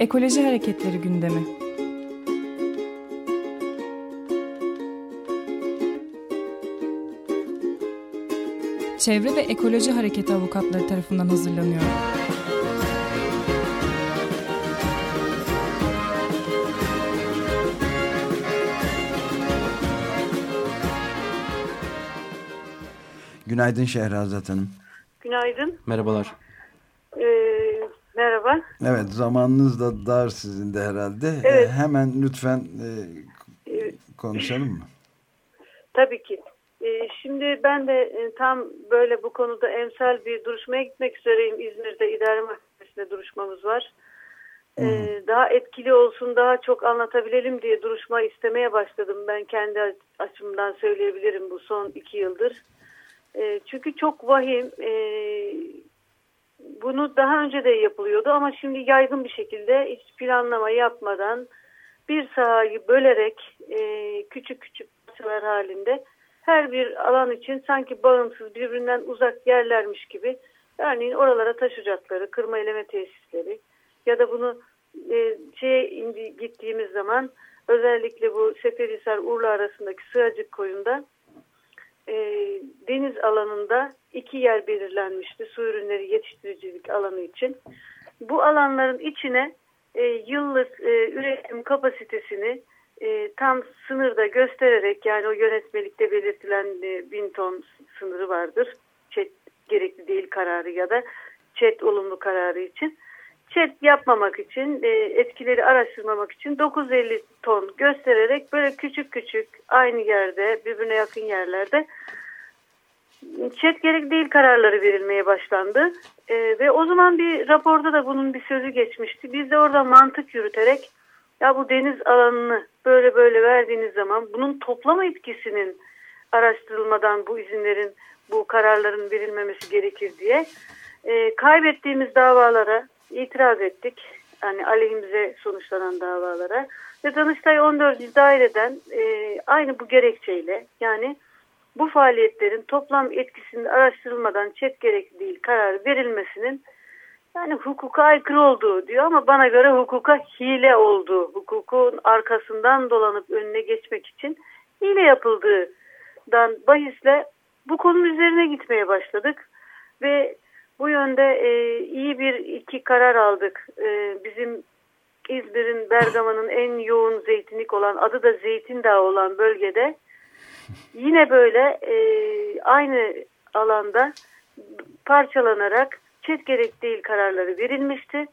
Ekoloji Hareketleri gündemi. Çevre ve Ekoloji Hareketi avukatları tarafından hazırlanıyor. Günaydın Şehrazat Hanım. Günaydın. Merhabalar. Ee, merhaba. Evet zamanınız da dar sizin de herhalde. Evet. Ee, hemen lütfen e, Ee, konuşalım mı? tabii ki. Ee, şimdi ben de e, tam böyle bu konuda emsal bir duruşmaya gitmek üzereyim. İzmir'de idare mahkemesinde duruşmamız var. Ee, daha etkili olsun, daha çok anlatabilelim diye duruşma istemeye başladım. Ben kendi açımdan söyleyebilirim bu son iki yıldır. Ee, çünkü çok vahim. Ee, bunu daha önce de yapılıyordu ama şimdi yaygın bir şekilde hiç planlama yapmadan bir sahayı bölerek e, küçük küçük parçalar halinde her bir alan için sanki bağımsız birbirinden uzak yerlermiş gibi örneğin oralara taş ocakları, kırma eleme tesisleri ya da bunu e, şeye indi, gittiğimiz zaman özellikle bu Seferihisar Urla arasındaki Sığacık koyunda e, deniz alanında iki yer belirlenmişti su ürünleri yetiştiricilik alanı için. Bu alanların içine e, yıllık e, üretim kapasitesini e, tam sınırda göstererek yani o yönetmelikte belirtilen e, bin ton sınırı vardır. Çet gerekli değil kararı ya da çet olumlu kararı için. Çet yapmamak için, e, etkileri araştırmamak için 950 ton göstererek böyle küçük küçük aynı yerde, birbirine yakın yerlerde çet gerek değil kararları verilmeye başlandı. E, ve o zaman bir raporda da bunun bir sözü geçmişti. Biz de orada mantık yürüterek ya bu deniz alanını böyle böyle verdiğiniz zaman bunun toplam etkisinin araştırılmadan bu izinlerin, bu kararların verilmemesi gerekir diye e, kaybettiğimiz davalara itiraz ettik. Yani aleyhimize sonuçlanan davalara ve Danıştay 14. daireden e, aynı bu gerekçeyle yani bu faaliyetlerin toplam etkisinin araştırılmadan çet gerekli değil karar verilmesinin yani hukuka aykırı olduğu diyor ama bana göre hukuka hile olduğu, hukukun arkasından dolanıp önüne geçmek için hile yapıldığından bahisle bu konunun üzerine gitmeye başladık ve bu yönde e, iyi bir iki karar aldık. E, bizim İzmir'in Bergama'nın en yoğun zeytinlik olan adı da Zeytin Dağı olan bölgede yine böyle e, aynı alanda parçalanarak çet gerek değil kararları verilmişti.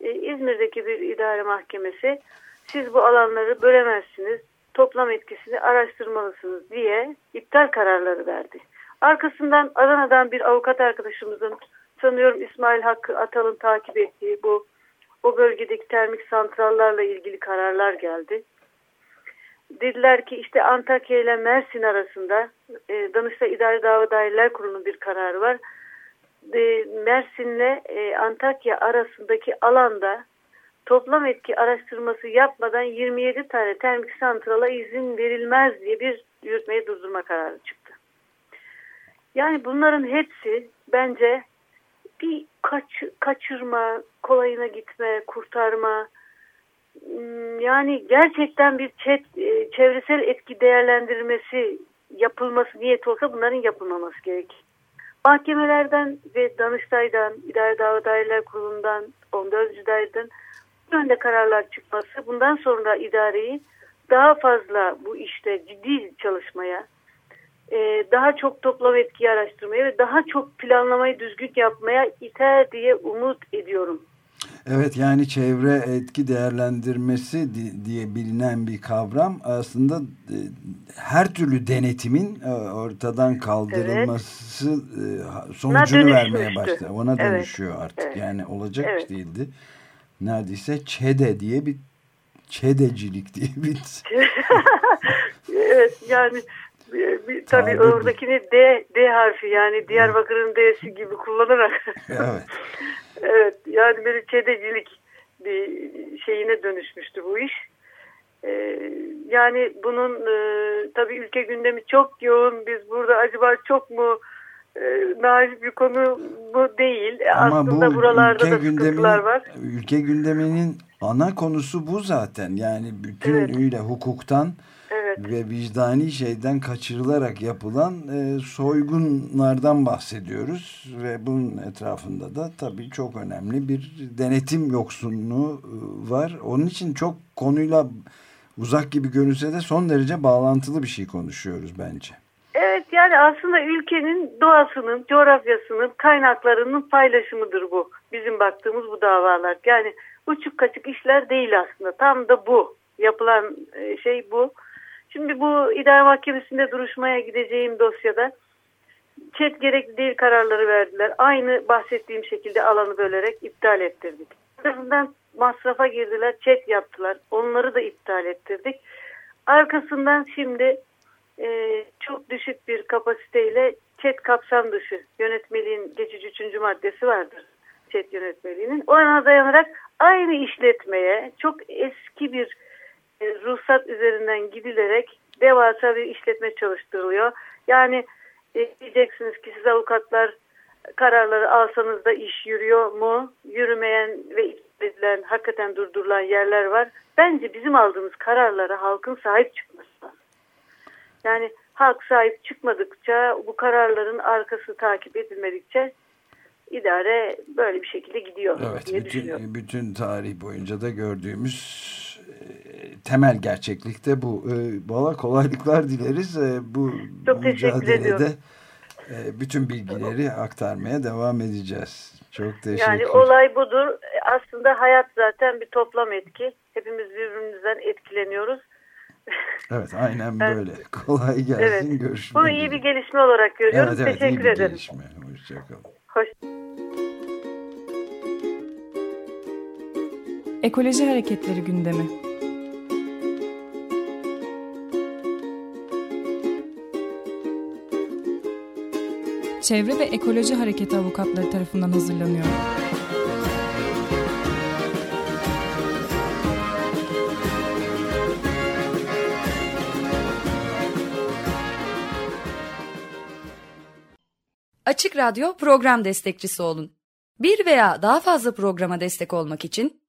E, İzmir'deki bir idare mahkemesi siz bu alanları bölemezsiniz, toplam etkisini araştırmalısınız diye iptal kararları verdi. Arkasından Adana'dan bir avukat arkadaşımızın sanıyorum İsmail Hakkı Atal'ın takip ettiği bu o bölgedeki termik santrallarla ilgili kararlar geldi. Dediler ki işte Antakya ile Mersin arasında e, Danıştay İdari Dava Daireler Kurulu'nun bir kararı var. E, Mersin'le e, Antakya arasındaki alanda toplam etki araştırması yapmadan 27 tane termik santrala izin verilmez diye bir yürütmeyi durdurma kararı çıktı. Yani bunların hepsi bence bir kaç, kaçırma, kolayına gitme, kurtarma, yani gerçekten bir çet, çevresel etki değerlendirmesi yapılması niyeti olsa bunların yapılmaması gerek. Mahkemelerden ve Danıştay'dan, İdare Dava Daireler Kurulu'ndan, 14. daireden bu yönde kararlar çıkması bundan sonra idareyi daha fazla bu işte ciddi çalışmaya, daha çok toplam etkiyi araştırmaya ve daha çok planlamayı düzgün yapmaya iter diye umut ediyorum. Evet yani çevre etki değerlendirmesi diye bilinen bir kavram aslında her türlü denetimin ortadan kaldırılması evet. sonucunu vermeye başladı. Ona dönüşüyor evet. artık. Evet. Yani olacak evet. değildi. Neredeyse ÇEDE diye bir ÇEDECilik diye bir evet yani bir, tabii Tabii oradakini D, D harfi yani Diyarbakır'ın D'si gibi kullanarak. evet. evet yani bir çedecilik bir şeyine dönüşmüştü bu iş. Ee, yani bunun e, tabii ülke gündemi çok yoğun. Biz burada acaba çok mu e, naif bir konu bu değil. Ama Aslında bu buralarda da sıkıntılar var. Ülke gündeminin ana konusu bu zaten. Yani bütünüyle evet. hukuktan. Ve vicdani şeyden kaçırılarak yapılan e, soygunlardan bahsediyoruz. Ve bunun etrafında da tabii çok önemli bir denetim yoksunluğu e, var. Onun için çok konuyla uzak gibi görünse de son derece bağlantılı bir şey konuşuyoruz bence. Evet yani aslında ülkenin doğasının, coğrafyasının, kaynaklarının paylaşımıdır bu. Bizim baktığımız bu davalar. Yani uçuk kaçık işler değil aslında. Tam da bu. Yapılan e, şey bu. Şimdi bu idare mahkemesinde duruşmaya gideceğim dosyada çet gerekli değil kararları verdiler. Aynı bahsettiğim şekilde alanı bölerek iptal ettirdik. Ardından masrafa girdiler, çet yaptılar. Onları da iptal ettirdik. Arkasından şimdi e, çok düşük bir kapasiteyle çet kapsam dışı yönetmeliğin geçici üçüncü maddesi vardır. Çet yönetmeliğinin. Ona dayanarak aynı işletmeye çok eski bir ruhsat üzerinden gidilerek devasa bir işletme çalıştırılıyor. Yani e, diyeceksiniz ki siz avukatlar kararları alsanız da iş yürüyor mu? Yürümeyen ve edilen, hakikaten durdurulan yerler var. Bence bizim aldığımız kararlara halkın sahip çıkması lazım. Yani halk sahip çıkmadıkça bu kararların arkası takip edilmedikçe idare böyle bir şekilde gidiyor evet, diye bütün. Bütün tarih boyunca da gördüğümüz e, temel gerçeklikte bu. E, valla kolaylıklar dileriz. E, bu Çok mücadelede bütün bilgileri aktarmaya devam edeceğiz. Çok teşekkür Yani olay budur. Aslında hayat zaten bir toplam etki. Hepimiz birbirimizden etkileniyoruz. Evet aynen böyle. Kolay gelsin. Evet. Görüşmek Bunu iyi bir gelişme olarak görüyorum. Evet, evet, Teşekkür iyi bir ederim. Gelişme. Hoşçakalın. Ekoloji Hareketleri gündemi. Çevre ve Ekoloji Hareketi avukatları tarafından hazırlanıyor. Açık Radyo program destekçisi olun. Bir veya daha fazla programa destek olmak için